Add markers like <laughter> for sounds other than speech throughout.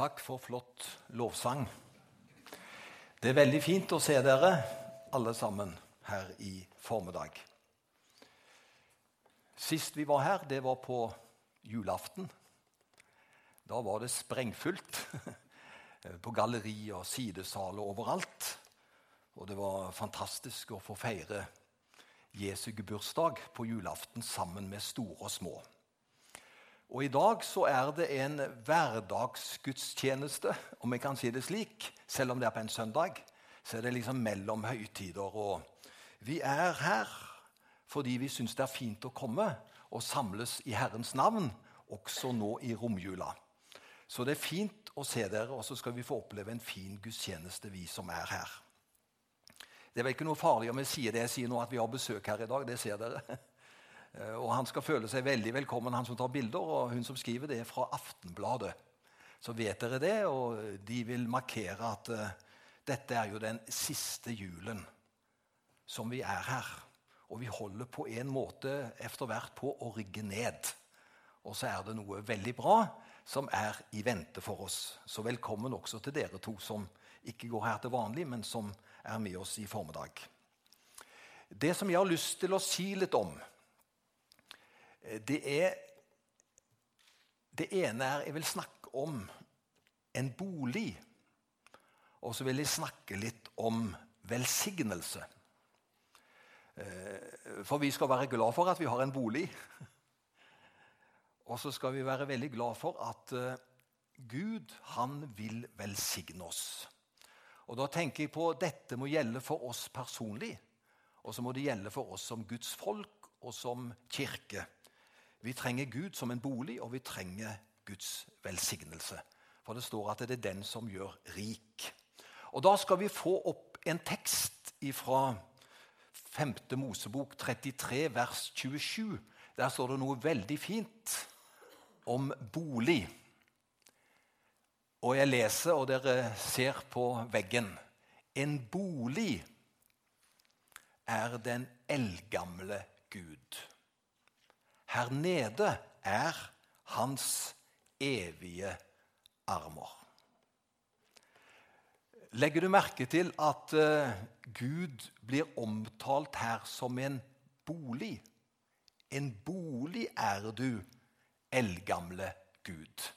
Takk for flott lovsang. Det er veldig fint å se dere alle sammen her i formiddag. Sist vi var her, det var på julaften. Da var det sprengfullt <laughs> på galleri og sidesal og overalt. Og det var fantastisk å få feire Jesu gebursdag på julaften sammen med store og små. Og I dag så er det en hverdagsgudstjeneste, om jeg kan si det slik. Selv om det er på en søndag, så er det liksom mellom høytider. Og vi er her fordi vi syns det er fint å komme og samles i Herrens navn, også nå i romjula. Så det er fint å se dere, og så skal vi få oppleve en fin gudstjeneste, vi som er her. Det er vel ikke noe farlig om jeg sier det jeg sier nå, at vi har besøk her i dag. Det ser dere. Eh, og han skal føle seg veldig velkommen, han som tar bilder. Og hun som skriver, det er fra Aftenbladet. Så vet dere det, og de vil markere at uh, dette er jo den siste julen som vi er her. Og vi holder på en måte etter hvert på å rygge ned. Og så er det noe veldig bra som er i vente for oss. Så velkommen også til dere to som ikke går her til vanlig, men som er med oss i formiddag. Det som jeg har lyst til å si litt om, det er Det ene er jeg vil snakke om en bolig. Og så vil jeg snakke litt om velsignelse. Eh, for vi skal være glad for at vi har en bolig. Og så skal vi være veldig glad for at eh, Gud, han vil velsigne oss. Og da tenker jeg på Dette må gjelde for oss personlig, og så må det gjelde for oss som Guds folk og som kirke. Vi trenger Gud som en bolig, og vi trenger Guds velsignelse. For det står at det er den som gjør rik. Og Da skal vi få opp en tekst fra 5. Mosebok 33, vers 27. Der står det noe veldig fint om bolig. Og jeg leser, og dere ser på veggen. En bolig er den eldgamle Gud. Her nede er hans evige armer. Legger du merke til at uh, Gud blir omtalt her som en bolig? En bolig er du, eldgamle Gud.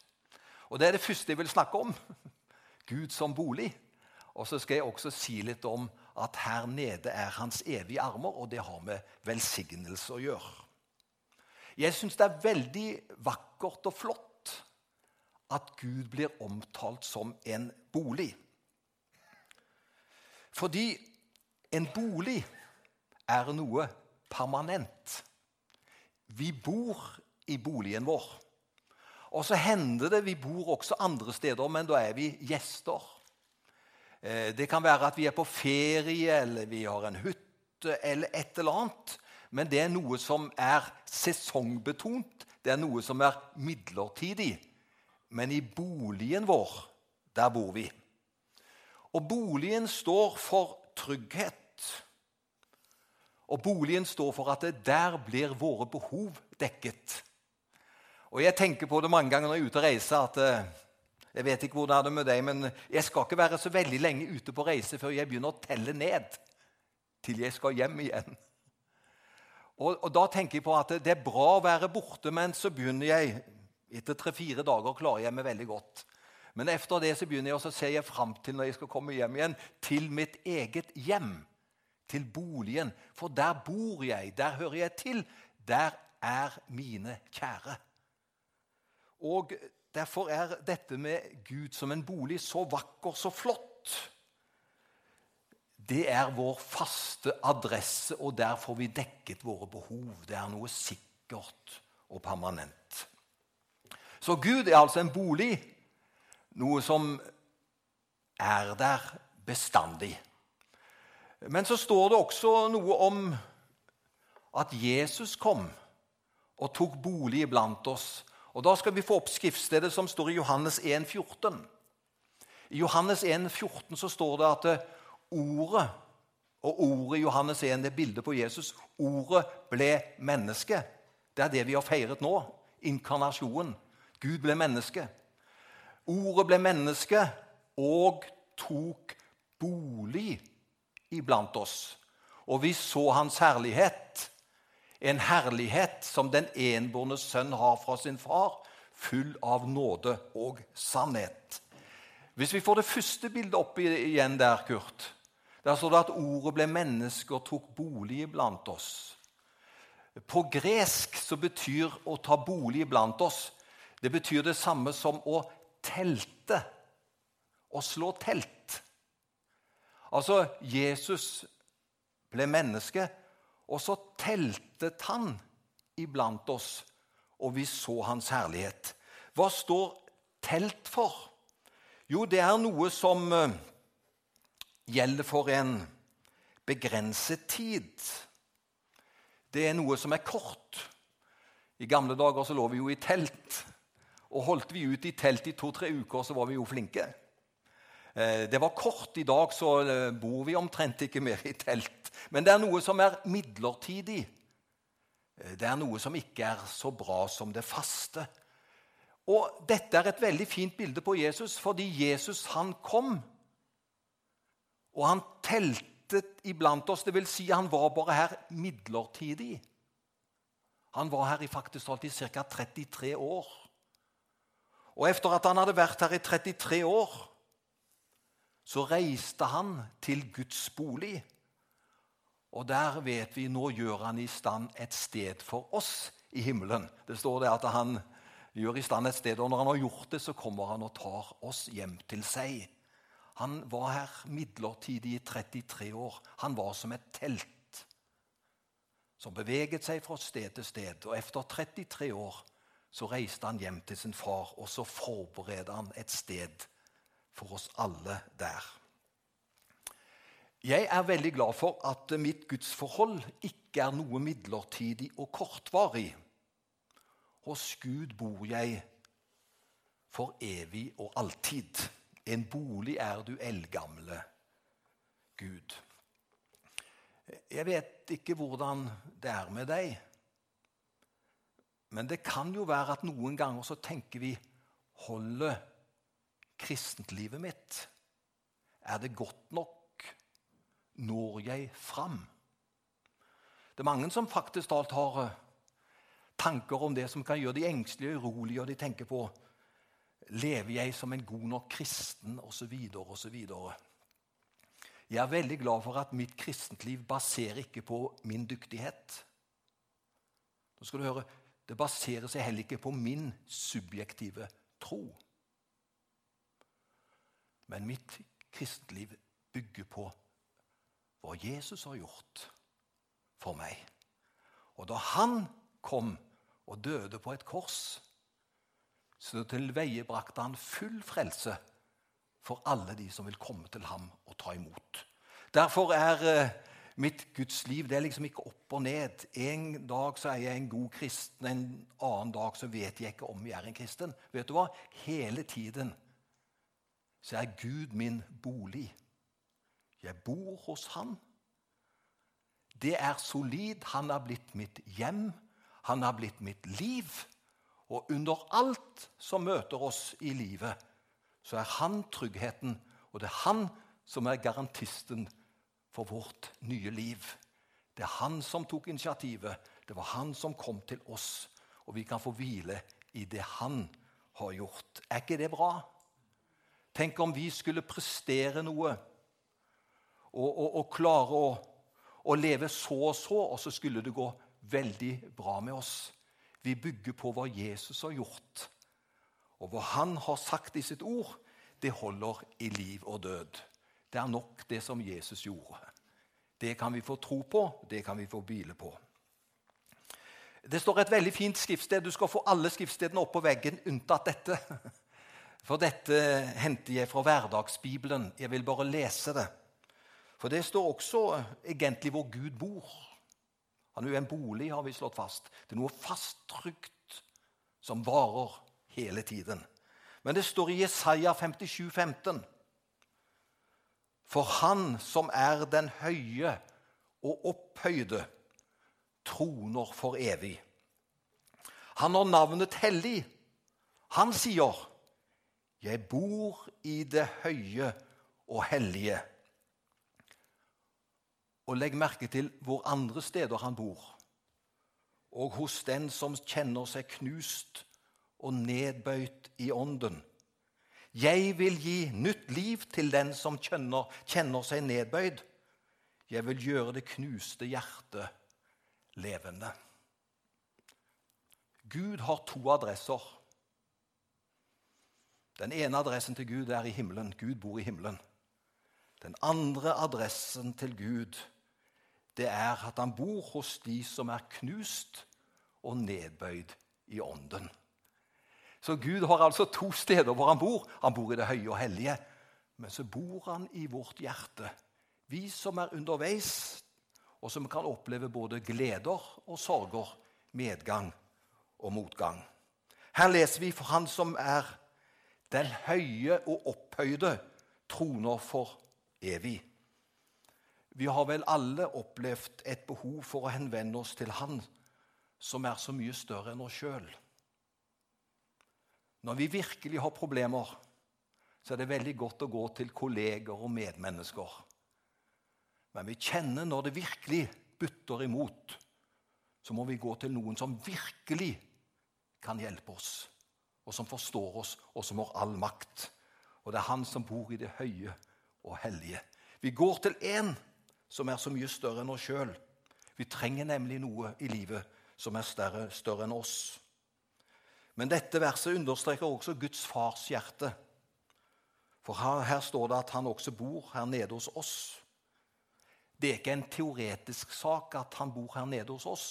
Og Det er det første jeg vil snakke om. <laughs> Gud som bolig. Og så skal jeg også si litt om at her nede er hans evige armer, og det har med velsignelse å gjøre. Jeg syns det er veldig vakkert og flott at Gud blir omtalt som en bolig. Fordi en bolig er noe permanent. Vi bor i boligen vår. Og så hender det vi bor også andre steder, men da er vi gjester. Eh, det kan være at vi er på ferie, eller vi har en hytte, eller et eller annet men det er noe som er sesongbetont. Det er noe som er midlertidig. Men i boligen vår, der bor vi. Og boligen står for trygghet. Og boligen står for at det der blir våre behov dekket. Og Jeg tenker på det mange ganger når jeg er ute og reiser, at eh, jeg vet ikke hvordan det er med deg, men jeg skal ikke være så veldig lenge ute på reise før jeg begynner å telle ned til jeg skal hjem igjen. Og, og, Da tenker jeg på at det er bra å være borte, men så begynner jeg Etter tre-fire dager klarer jeg meg veldig godt. Men etter det så begynner jeg å se jeg fram til når jeg skal komme hjem igjen, til mitt eget hjem. Til boligen. For der bor jeg, der hører jeg til. Der er mine kjære. Og Derfor er dette med Gud som en bolig så vakker, så flott det er vår faste adresse, og der får vi dekket våre behov. Det er noe sikkert og permanent. Så Gud er altså en bolig, noe som er der bestandig. Men så står det også noe om at Jesus kom og tok bolig iblant oss. Og Da skal vi få opp skriftstedet som står i Johannes 1, 14. I Johannes 1, 14 så står det at ordet og ordet i Johannes 1 det bildet på Jesus. Ordet ble menneske. Det er det vi har feiret nå. Inkarnasjonen. Gud ble menneske. Ordet ble menneske og tok bolig iblant oss. Og vi så hans herlighet, en herlighet som den enbårne sønn har fra sin far, full av nåde og sannhet. Hvis vi får det første bildet opp igjen der, Kurt Der står det at ordet ble menneske og tok bolig iblant oss. På gresk så betyr å ta bolig iblant oss det betyr det samme som å telte. Å slå telt. Altså, Jesus ble menneske, og så teltet han iblant oss, og vi så hans herlighet. Hva står telt for? Jo, det er noe som uh, gjelder for en begrenset tid. Det er noe som er kort. I gamle dager så lå vi jo i telt. Og holdt vi ut i telt i to-tre uker, så var vi jo flinke. Eh, det var kort. I dag så eh, bor vi omtrent ikke mer i telt. Men det er noe som er midlertidig. Eh, det er noe som ikke er så bra som det faste. Og Dette er et veldig fint bilde på Jesus, fordi Jesus han kom. Og han teltet iblant oss. Det vil si han var bare her midlertidig. Han var her i faktisk alltid ca. 33 år. Og etter at han hadde vært her i 33 år, så reiste han til Guds bolig. Og der vet vi nå gjør han i stand et sted for oss i himmelen. Det står det at han gjør i stand et sted, og når han har gjort det, så kommer han og tar oss hjem til seg. Han var her midlertidig i 33 år. Han var som et telt som beveget seg fra sted til sted. Og etter 33 år så reiste han hjem til sin far, og så forberedte han et sted for oss alle der. Jeg er veldig glad for at mitt gudsforhold ikke er noe midlertidig og kortvarig. Hos Gud bor jeg for evig og alltid. En bolig er du eldgamle Gud. Jeg vet ikke hvordan det er med deg. Men det kan jo være at noen ganger så tenker vi Holder kristentlivet mitt? Er det godt nok? Når jeg fram? Det er mange som faktisk alt har eh, tanker om det som kan gjøre de engstelige og urolige, og de tenker på Lever jeg som en god nok kristen? Osv. osv. Jeg er veldig glad for at mitt kristentliv baserer ikke på min dyktighet. Nå skal du høre, det baserer seg heller ikke på min subjektive tro. Men mitt kristentliv bygger på hva Jesus har gjort for meg. Og da han kom og døde på et kors, så tilveiebrakte han full frelse for alle de som vil komme til ham og ta imot. Derfor er eh, mitt Guds liv det er liksom ikke opp og ned. En dag så er jeg en god kristen, en annen dag så vet jeg ikke om jeg er en kristen. Vet du hva? Hele tiden så er Gud min bolig. Jeg bor hos Han. Det er solid. Han har blitt mitt hjem. Han har blitt mitt liv. Og under alt som møter oss i livet, så er han tryggheten, og det er han som er garantisten for vårt nye liv. Det er han som tok initiativet. Det var han som kom til oss. Og vi kan få hvile i det han har gjort. Er ikke det bra? Tenk om vi skulle prestere noe og, og, og klare å, å, leve så og så, og så skulle det gå veldig bra med oss. Vi bygger på hva Jesus har gjort. Og hva han har sagt i sitt ord, det holder i liv og død. Det er nok det som Jesus gjorde. Det kan vi få tro på, det kan vi få hvile på. Det står et veldig fint skriftsted. Du skal få alle skriftstedene opp på veggen unntatt dette. For dette henter jeg fra hverdagsbibelen. Jeg vil bare lese det. For det står også egentlig hvor Gud bor. Han er jo en bolig, har vi slått fast. Det er noe fasttrygt som varer hele tiden. Men det står i Jesaja 57, 15. For Han som er den høye og opphøyde, troner for evig. Han har navnet hellig. Han sier, Jeg bor i det høye og hellige. Og legg merke til hvor andre steder han bor. Og hos den som kjenner seg knust og nedbøyt i ånden. Jeg vil gi nytt liv til den som kjenner, kjenner seg nedbøyd. Jeg vil gjøre det knuste hjertet levende. Gud har to adresser. Den ene adressen til Gud er i himmelen. Gud bor i himmelen. Den andre adressen til Gud det er at han bor hos de som er knust og nedbøyd i ånden. Så Gud har altså to steder hvor han bor. Han bor i det høye og hellige. Men så bor han i vårt hjerte. Vi som er underveis, og som kan oppleve både gleder og sorger, medgang og motgang. Her leser vi for Han som er den høye og opphøyde, troner for evig. Vi har vel alle opplevd et behov for å henvende oss til Han som er så mye større enn oss sjøl. Når vi virkelig har problemer, så er det veldig godt å gå til kolleger og medmennesker. Men vi kjenner når det virkelig butter imot, så må vi gå til noen som virkelig kan hjelpe oss, og som forstår oss, og som har all makt. Og det er Han som bor i det høye og hellige. Vi går til én som er så mye større enn oss sjøl. Vi trenger nemlig noe i livet som er større, større enn oss. Men dette verset understreker også Guds fars hjerte. For her, her, står det at han også bor her nede hos oss. Det er ikke en teoretisk sak at han bor her nede hos oss.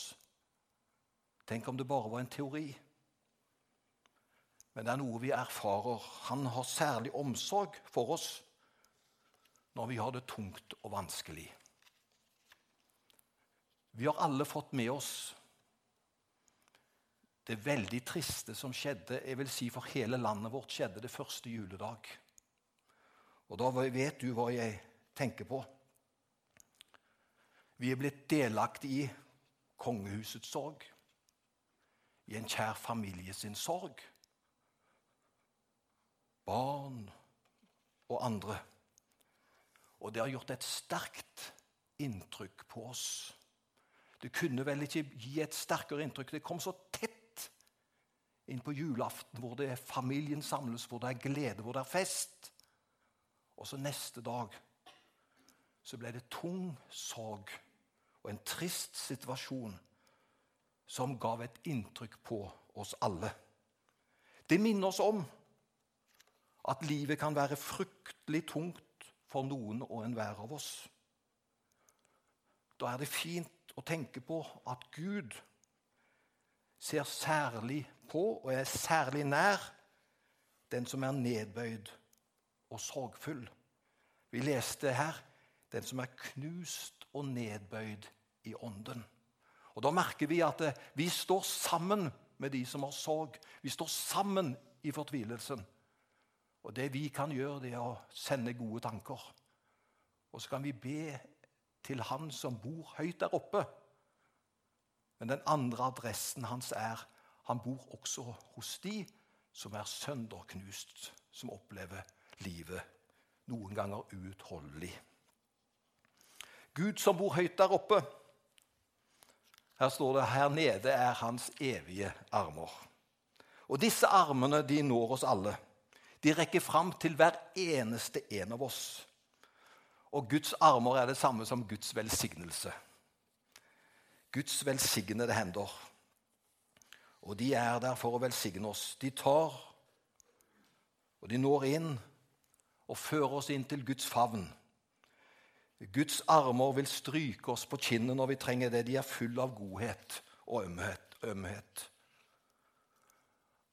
Tenk om det bare var en teori. Men det er noe vi erfarer. Han har særlig omsorg for oss når vi har det tungt og vanskelig. Vi har alle fått med oss det veldig triste som skjedde jeg vil si for hele landet vårt, skjedde det første juledag. Og da vet du hva jeg tenker på. Vi er blitt delaktig i kongehusets sorg, i en kjær familie sin sorg. Barn og andre. Og det har gjort et sterkt inntrykk på oss. Det kunne vel ikke gi et sterkere inntrykk. Det kom så tett inn på julaften, hvor det er familien samles, hvor det er glede, hvor det er fest. Og så neste dag så ble det tung sorg og en trist situasjon som gav et inntrykk på oss alle. Det minner oss om at livet kan være fryktelig tungt for noen og enhver av oss. Da er det fint å tenke på at Gud ser særlig på og er særlig nær den som er nedbøyd og sorgfull. Vi leste her den som er knust og nedbøyd i ånden. Og Da merker vi at eh, vi står sammen med de som har sorg. Vi står sammen i fortvilelsen. Og Det vi kan gjøre, det er å sende gode tanker. Og så kan vi be til Han som bor høyt der oppe. Men den andre adressen hans er han bor også hos de som er sønderknust, som opplever livet noen ganger uutholdelig. Gud som bor høyt der oppe. Her står det her nede er hans evige armer. Og disse armene de når oss alle. De rekker fram til hver eneste en av oss. Og Guds armer er det samme som Guds velsignelse. Guds velsignede hender. Og de er der for å velsigne oss. De tar, og de når inn og fører oss inn til Guds favn. Guds armer vil stryke oss på kinnet når vi trenger det. De er full av godhet og ømhet. ømhet.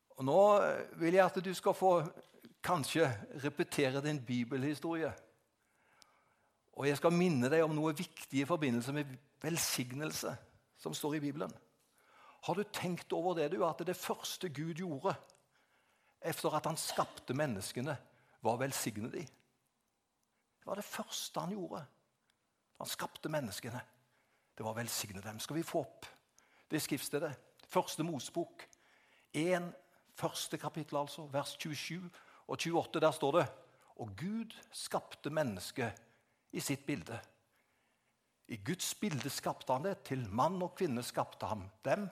Og Nå vil jeg at du skal få kanskje repetere din bibelhistorie. Og jeg skal minne deg om noe viktig i forbindelse med velsignelse som står i Bibelen. Har du tenkt over det, du, at det første Gud gjorde etter at han skapte menneskene, var å velsigne dem? Det var det første han gjorde. Han skapte menneskene. Det var å velsigne dem. Skal vi få opp det skriftstedet? Første Mosebok. En, første kapittel, altså, vers 27 og 28 der står det Og Gud skapte mennesket i sitt bilde. I Guds bilde skapte han det. Til mann og kvinne skapte han dem.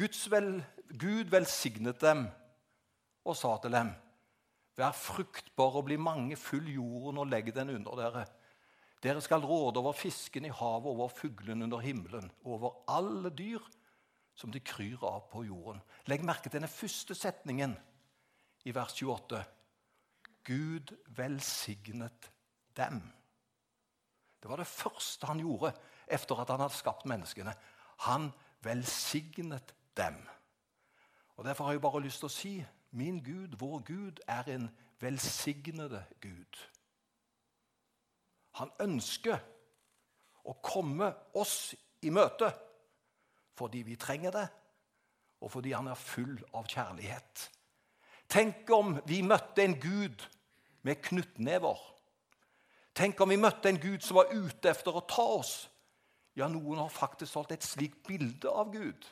Vel, Gud velsignet dem og sa til dem.: Vær fruktbare og bli mange, fyll jorden og legg den under dere. Dere skal råde over fisken i havet, over fuglen under himmelen, over alle dyr som de kryr av på jorden. Legg merke til denne første setningen i vers 28. Gud velsignet dem. Det var det første han gjorde etter at han hadde skapt menneskene. Han velsignet dem. Og Derfor har jeg bare lyst til å si min Gud, vår Gud, er en velsignede Gud. Han ønsker å komme oss i møte fordi vi trenger det, og fordi han er full av kjærlighet. Tenk om vi møtte en Gud med knyttnever. Tenk om vi møtte en Gud som var ute efter å ta oss. Ja, noen har faktisk holdt et slikt bilde av Gud.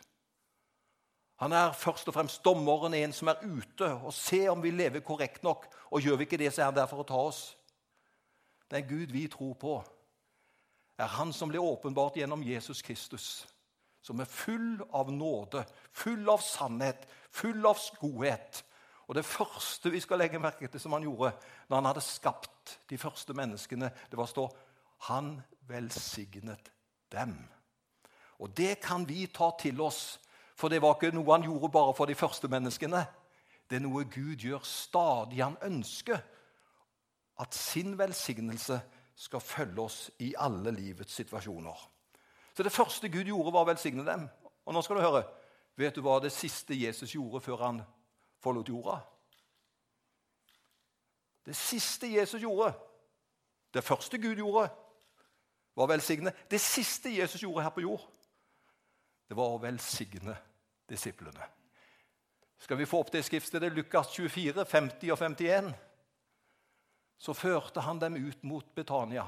Han er først og fremst dommeren, en som er ute og ser om vi lever korrekt nok. Og gjør vi ikke det, så er han der for å ta oss. Den Gud vi tror på, er Han som ble åpenbart gjennom Jesus Kristus som er full av nåde, full av sannhet, full av godhet. Og Det første vi skal legge merke til som han gjorde når han hadde skapt de første menneskene, det var å stå Han velsignet dem. Og Det kan vi ta til oss, for det var ikke noe han gjorde bare for de første menneskene. Det er noe Gud gjør stadig. Han ønsker at sin velsignelse skal følge oss i alle livets situasjoner. Så det første Gud gjorde, var å velsigne dem. Og nå skal du høre. Vet du hva det siste Jesus gjorde før han forlot jorda? Det siste Jesus gjorde, det første Gud gjorde, var å velsigne. Det siste Jesus gjorde her på jord, det var å velsigne disiplene. Skal vi få opp det skriftstedet, Lukas 24, 50 og 51? Så førte han dem ut mot Betania.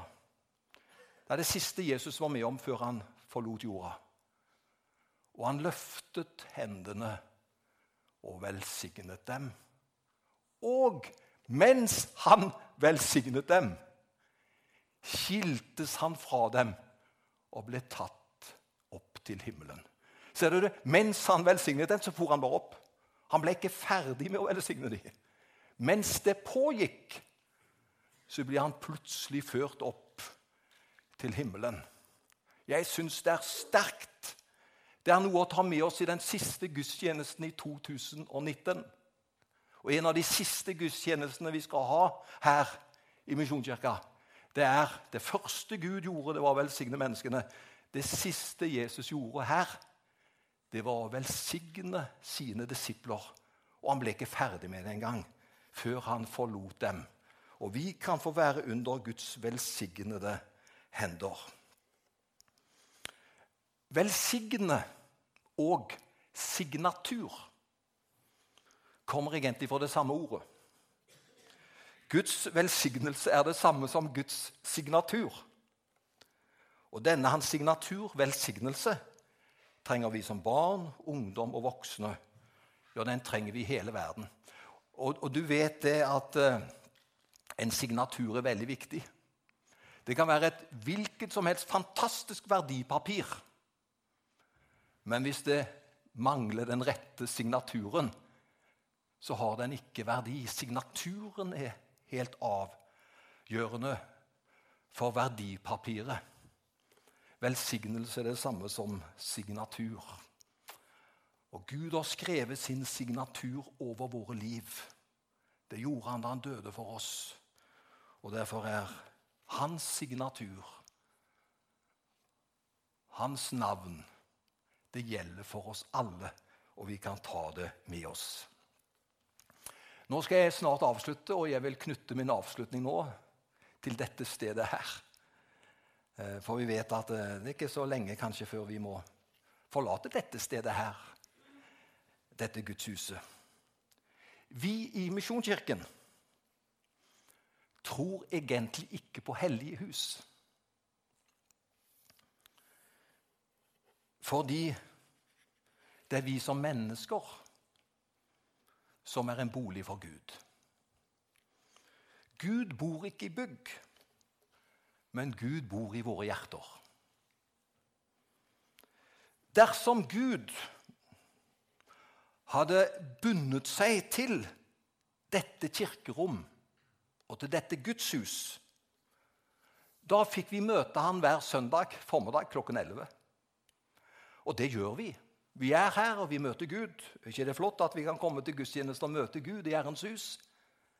Det er det siste Jesus var med om før han forlot jorda. Og han løftet hendene og velsignet dem. Og mens han velsignet dem, skiltes han fra dem og ble tatt opp til himmelen. Ser du det? Mens han velsignet dem, så for han bare opp. Han ble ikke ferdig med å velsigne dem. Mens det pågikk, så blir han plutselig ført opp til himmelen. Jeg syns det er sterkt. Det er noe å ta med oss i den siste gudstjenesten i 2019. Og en av de siste gudstjenestene vi skal ha her i Misjonskirka, det er det første Gud gjorde, det var å velsigne menneskene. Det siste Jesus gjorde her, det var å velsigne sine disipler. Og han ble ikke ferdig med det engang før han forlot dem. Og vi kan få være under Guds velsignede hender. Velsigne og signatur kommer egentlig fra det samme ordet. Guds velsignelse er det samme som Guds signatur. Og denne hans signatur, velsignelse, trenger vi som barn, ungdom og voksne. Ja, den trenger vi i hele verden. Og, og du vet det at eh, en signatur er veldig viktig. Det kan være et hvilket som helst fantastisk verdipapir men hvis det mangler den rette signaturen, så har den ikke verdi. Signaturen er helt avgjørende for verdipapiret. Velsignelse er det samme som signatur. Og Gud har skrevet sin signatur over våre liv. Det gjorde han da han døde for oss. Og derfor er hans signatur, hans navn, det gjelder for oss alle, og vi kan ta det med oss. Nå skal jeg snart avslutte, og jeg vil knytte min avslutning nå til dette stedet her. Eh, for vi vet at eh, det er ikke så lenge kanskje før vi må forlate dette stedet her. Dette gudshuset. Vi i Misjonskirken tror egentlig ikke på hellige hus. Fordi det er vi som mennesker som er en bolig for Gud. Gud bor ikke i bygg, men Gud bor i våre hjerter. Dersom Gud hadde bundet seg til dette kirkerom og til dette gudshus, da fikk vi møte han hver søndag formiddag klokken 11. Og det gjør vi. Vi er her, og vi møter Gud. Er ikke det flott at vi kan komme til gudstjeneste og møte Gud i Herrens hus?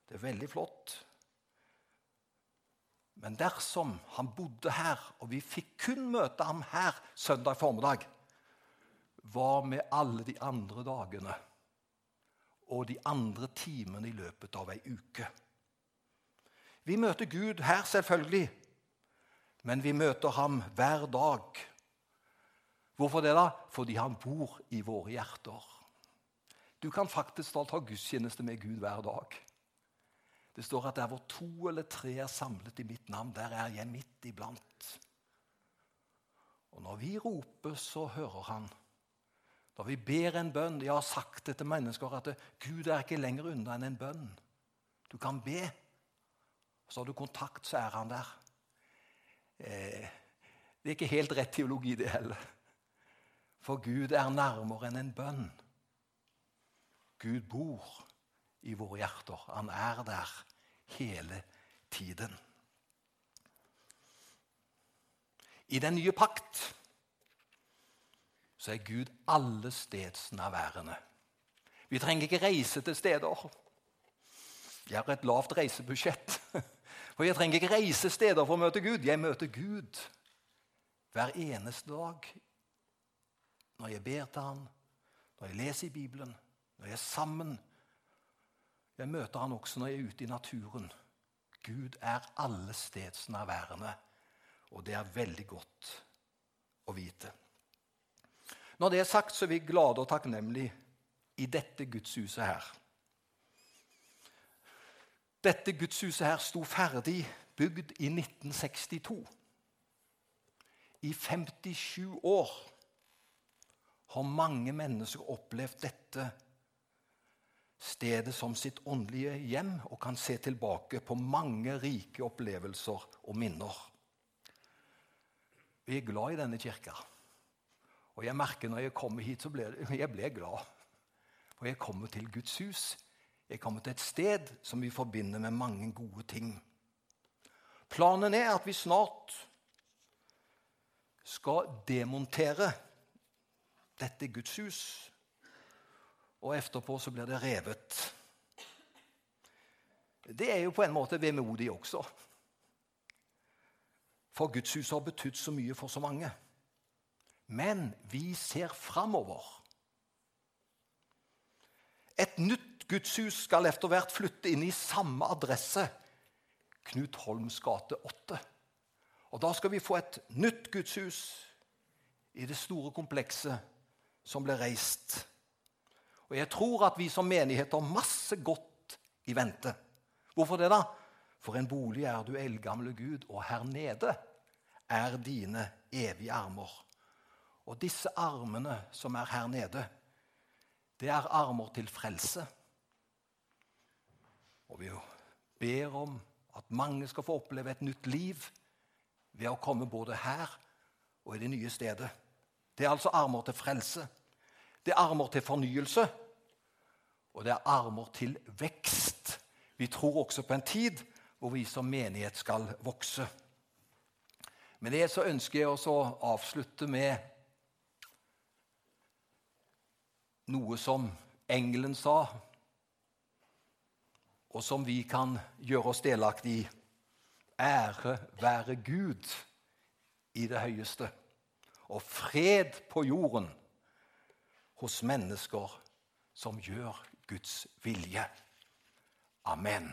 Det er veldig flott. Men dersom han bodde her, og vi fikk kun møte ham her søndag formiddag, hva med alle de andre dagene og de andre timene i løpet av ei uke? Vi møter Gud her, selvfølgelig, men vi møter ham hver dag Hvorfor det? da? Fordi han bor i våre hjerter. Du kan faktisk ta gudstjeneste med Gud hver dag. Det står at der hvor to eller tre er samlet i mitt navn, der er jeg midt iblant. Og når vi roper, så hører han. Når vi ber en bønn Jeg har sagt det til mennesker at Gud er ikke lenger unna enn en bønn. Du kan be. Så har du kontakt, så er han der. Eh, det er ikke helt rett teologi, det heller. For Gud er nærmere enn en bønn. Gud bor i våre hjerter. Han er der hele tiden. I den nye pakt så er Gud alle stedsnærværende. Vi trenger ikke reise til steder. Jeg har et lavt reisebudsjett. <laughs> For jeg trenger ikke reise steder for å møte Gud. Jeg møter Gud hver eneste dag når jeg ber til han, når jeg leser i Bibelen, når jeg er sammen. Jeg møter han også når jeg er ute i naturen. Gud er alle stedsnærværende, og det er veldig godt å vite. Når det er sagt, så er vi glade og takknemlige i dette gudshuset her. Dette gudshuset her sto ferdig bygd i 1962. I 57 år har mange mennesker opplevd dette stedet som sitt åndelige hjem og kan se tilbake på mange rike opplevelser og minner. Vi er glad i denne kirka. Og jeg merker når jeg kommer hit, så blir jeg ble glad. For jeg kommer til Guds hus. Jeg kommer til et sted som vi forbinder med mange gode ting. Planen er at vi snart skal demontere dette er Guds hus. Og etterpå så blir det revet. Det er jo på en måte vemodig også. For Guds hus har betydd så mye for så mange. Men vi ser framover. Et nytt gudshus skal etter hvert flytte inn i samme adresse, Knut Holms gate 8. Og Da skal vi få et nytt gudshus i det store komplekset som ble reist. Og jeg tror at vi som menighet har masse godt i vente. Hvorfor det, da? For en bolig er du, eldgamle Gud, og her nede er dine evige armer. Og disse armene som er her nede, det er armer til frelse. Og vi ber om at mange skal få oppleve et nytt liv ved å komme både her og i det nye stedet. Det er altså armer til frelse. Det er armer til fornyelse. Og det er armer til vekst. Vi tror også på en tid hvor vi som menighet skal vokse. Med det så ønsker jeg også å avslutte med noe som engelen sa, og som vi kan gjøre oss delaktig i. Ære være Gud i det høyeste og fred på jorden hos mennesker som gjør Guds vilje. Amen.